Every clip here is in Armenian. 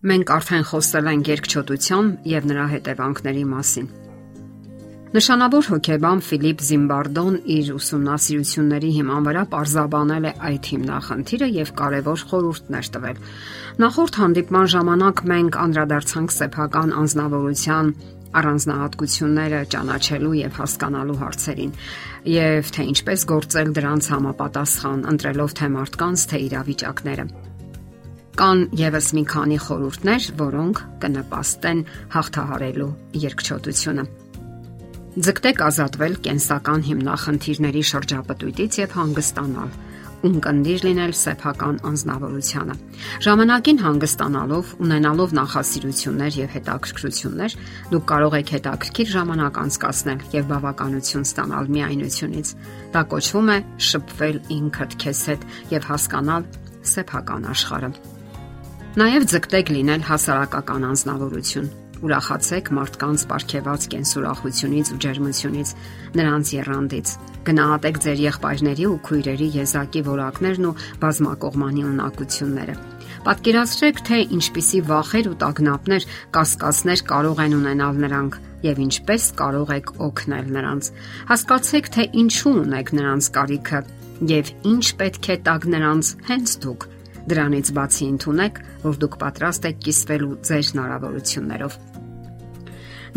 Մենք արդեն խոսել ենք երկչոտության եւ նրա հետևանքների մասին։ Նշանավոր հոգեբան Ֆիլիպ Զիմբարդոն իր ուսումնասիրությունների հիման վրա parzabanել է այդ հիմնախնդիրը եւ կարեւոր խորհուրդներ տվել։ Նախորդ հանդիպման ժամանակ մենք անդրադարձանք սեփական անznավորության առանձնահատկությունները ճանաչելու եւ հասկանալու հարցերին եւ թե ինչպես գործել դրանց համապատասխան ընտրելով թե մարդկանց թե իրավիճակները։ Կան եւս մի քանի խորհուրդներ, որոնք կնպաստեն հաղթահարելու երկչոտությունը։ Ձգտեք ազատվել կենսական հիմնախնդիրների շրջապտույտից եւ հանգստանալ ունկնդիր լինել սեփական անznավորությունը։ Ժամանակին հանգստանալով, ունենալով նախասիրություններ եւ հետաքրքրություններ, դուք կարող եք հետաքրքիր ժամանակ անցկасնել եւ բավականություն ստանալ միայնությունից։ Դա կոչվում է շփվել ինքդ քեզ հետ եւ հասկանալ սեփական աշխարհը։ Նաև ձգտեք լինել հասարակական անznավորություն։ Ուրախացեք մարդկանց ապարքեված կենսուրախությունից ու ջերմությունից, նրանց երանդից։ Գնահատեք ձեր եղբայրների ու քույրերի եզակի որակներն ու բազմակողմանի ունակությունները։ Պատկերացրեք, թե ինչպիսի վախեր ու տագնապներ, կասկածներ կարող են ունենալ նրանք եւ ինչպես կարող եք օգնել նրանց։ Հասկացեք, թե ինչու ունեք նրանց կարիքը եւ ինչ պետք է տակ նրանց հենց դուք Դրանից բացի ընդունեք, որ դուք պատրաստ եք կիսվելու ձեր հնարավորություններով։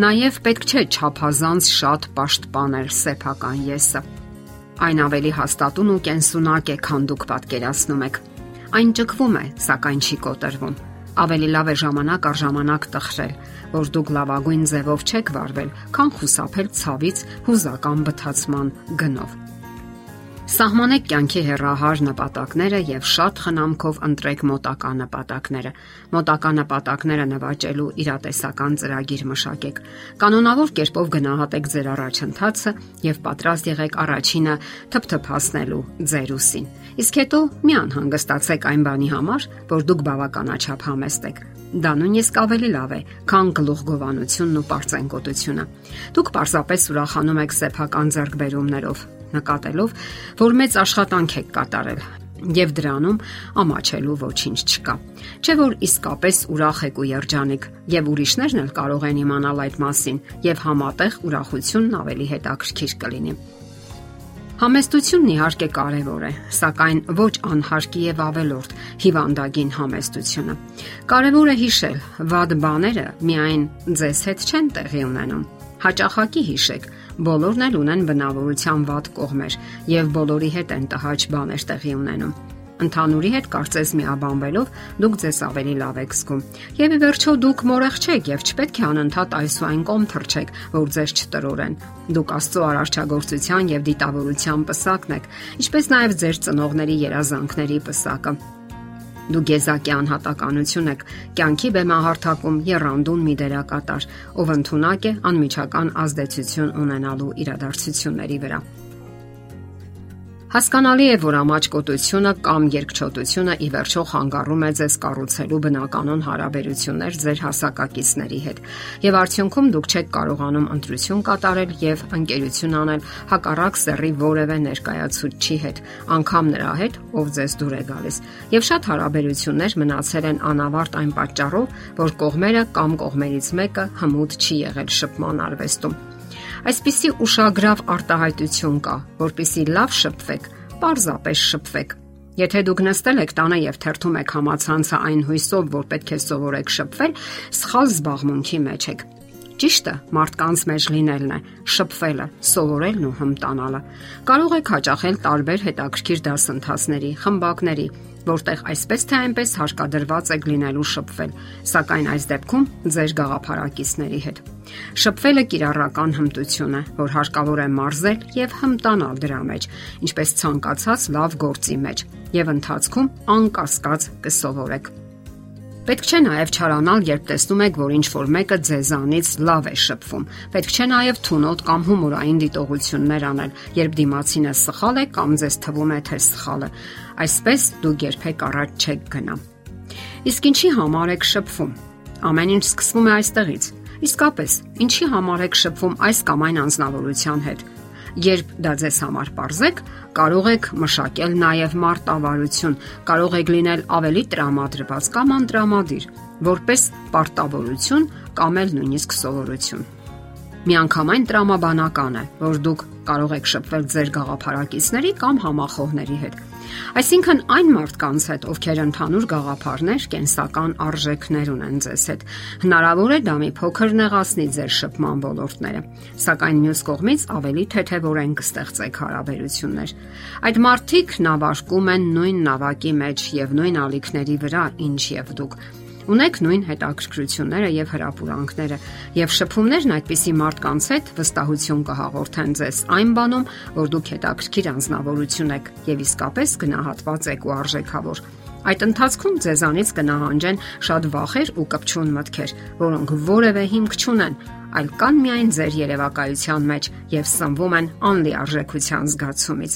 Նաև պետք չէ ճափազանց շատ պաշտպանել սեփական եսը։ Այն ավելի հաստատուն ու կենսունակ է, քան դուք պատկերացնում եք։ Այն ճկվում է, սակայն չի կոտրվում։ Ավելի լավ է ժամանակ առ ժամանակ տխրել, որ դուք լավագույն ձևով չեք վարվել, քան խուսափել ցավից հուզական բթացման գնով։ Սահմանեք կյանքի հերահար նպատակները եւ շատ խնամքով ընտրեք մոտակա նպատակները։ Մոտակա նպատակները նվաճելու իրատեսական ծրագիր մշակեք։ Կանոնավոր կերպով գնահատեք ձեր առաջընթացը եւ պատրաստ եղեք առաջինը թփթփացնելու ձեր ուսին։ Իսկ հետո մի անհանգստացեք այն բանի համար, որ դուք բավականաչափ համեստ եք։ Դա նույնիսկ ավելի լավ է, քան գլուխգովանությունն ու པարծենկոտությունը։ Դուք պարզապես ուրախանում եք սեփական ձեռքբերումներով, նկատելով, որ մեծ աշխատանք եք կատարել եւ դրանում ամաչելու ոչինչ չկա։ Չէ որ իսկապես ուրախ եք ու երջանիկ եւ ուրիշներն էլ կարող են իմանալ այդ մասին եւ համատեղ ուրախությունն ավելի հետաքրքիր կլինի։ Համեստությունն իհարկե կարևոր է, սակայն ոչ անհարկի եւ ավելորդ հիվանդագին համեստությունը։ Կարևոր է հիշել, վատ բաները միայն ձեզ հետ չեն տեղի ունենում։ Հաճախակի հիշեք, Բոլորն էլ ունեն բնավորության վատ կողմեր եւ բոլորի հետ են տհաճ բաներ տեղի ունենում։ Ընթանուրի հետ կարծես միաբանվելով դուք ձեզ ավելի լավ եք զգում։ Եվ ի վերջո դուք մորեղ չեք եւ չպետք է անընդհատ այս ու այն կողմ թռչեք, որ ձեզ չտրորեն։ Դուք Աստծո արարչագործության եւ դիտավորության պսակն եք, ինչպես նաեւ ձեր ծնողների երազանքների պսակը։ Դու գեզակի անհատականություն եք, կյանքի բեմահարթակում երանդուն մի դերակատար, ով ընդունակ է անմիջական ազդեցություն ունենալու իրադարձությունների վրա։ Հասկանալի է, որ ամաչկոտությունը կամ երկչոտությունը ի վերջո խանգարում է ձեզ կառուցելու բնականon հարաբերություններ ձեր հասակակիցների հետ։ Եվ արդյունքում դուք չեք կարողանում ընտրություն կատարել եւ ընկերություն անել հակառակ սեռի որևէ ներկայացուցչի հետ, անկամ նրա հետ, ով ձեզ դուր է գալիս։ Եվ շատ հարաբերություններ մնացել են անավարտ այն պատճառով, որ կողմերը կամ կողմերից մեկը հմուտ չի եղել շփման արվեստում։ Այսպիսի ուշագրավ արտահայտություն կա, որpիսի լավ շփվեք, պարզապես շփվեք։ Եթե դուք նստել եք տանը եւ թերթում եք համացանցը այն հույսով, որ պետք է սովորեք շփվել, սխալ զբաղմունքի մեջ եք։ Ճիշտը մարդկանց մեջ լինելն է, շփվելը, սովորելն ու հմտանալը։ Կարող եք հաճախել տարբեր հետաքրքիր դասընթացների, խմբակների, որտեղ այսպես թե այնպես հարկադրված եք լինելու շփվել, սակայն այս դեպքում ձեր գաղափարակիցների հետ։ Շփվելը կիրառական հմտություն է, որ հարկավոր է մարզել եւ հմտանալ դրա մեջ, ինչպես ցանկացած լավ գործի մեջ, եւ ընթացքում անկասկած կսովորեք։ Պետք չէ նաև չարանալ, երբ տեսնում եք, որ ինչ որ մեկը ձեզանից լավ է շփվում։ Պետք չէ նաև թունոտ կամ հումորային դիտողություններ անել, երբ դիմացինը սխալ է կամ ձեզ թվում է թե սխալ է։ Այսպես դուք երբեք առաջ չեք գնա։ Իսկ ինչի համար եք շփվում։ Ամեն ինչ սկսվում է այստեղից։ Իսկապես, ինչի համար եք շփվում այս կամ այն անznավորության հետ։ Երբ դա ձեզ համար parzեք, կարող եք մշակել նաև մարտավարություն, կարող եք լինել ավելի տրամադրված կամ անտրամադիր, որպես պարտավորություն կամ էլ նույնիսկ սովորություն։ Միանգամայն տրամաբանական է, որ դուք կարող եք շփվել ձեր գաղափարակիցների կամ համախոհների հետ Այսինքն այն մարդկանց հետ, ովքեր ընդհանուր գաղափարներ, կենսական արժեքներ ունեն ձեզ հետ։ Հնարավոր է դա մի փոքր նեղացնի ձեր շփման ոլորտները, սակայն մյուս կողմից ավելի թեթևորեն կստեղծեք հարաբերություններ։ Այդ մարդիկ նավարկում են նույն նավակի մեջ եւ նույն ալիքների վրա, ինչ եւ դուք Ունեք նույն հետաքրքրությունները եւ հրապուրանքները եւ շփումներն այդպիսի մարդկանց հետ վստահություն կհաղորդեն ձեզ այն բանում, որ դուք հետաքրքիր անznավորություն եք եւ իսկապես գնահատված եք ու արժեքավոր։ Այդ ընթացքում ձեզանից կնահանջեն շատ վախեր ու կպչուն մտքեր, որոնք որևէ հիմք չունեն, այլ կան միայն ձեր երևակայության մեջ եւ սնվում են անլիարժեքության զգացումից։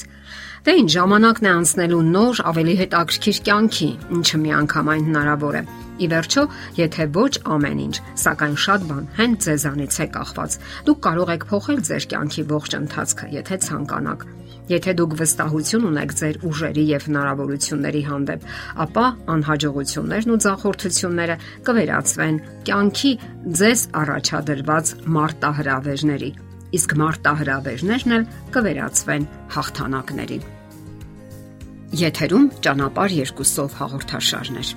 Դե ինչ ժամանակն է անցնելու նոր, ավելի հետաքրքիր կյանքի, ինչը միանգամայն հնարավոր է։ Ի վերջո, եթե ոչ ամեն ինչ, սակայն շատ բան հենց ձեզանից է կախված։ Դուք կարող եք փոխել ձեր կյանքի ողջ ընթացքը, եթե ցանկանաք։ Եթե դուք վստահություն ունեք ձեր ուժերի եւ հնարավորությունների հանդեպ, ապա անհաջողություններն ու ձախորդությունները կվերածվեն կյանքի ձեզ առաջադրված մարտահրավերների, իսկ մարտահրավերներն էլ կվերածվեն հաղթանակների։ Եթերում ճանապարհ երկուսով հաղորդաշարներ։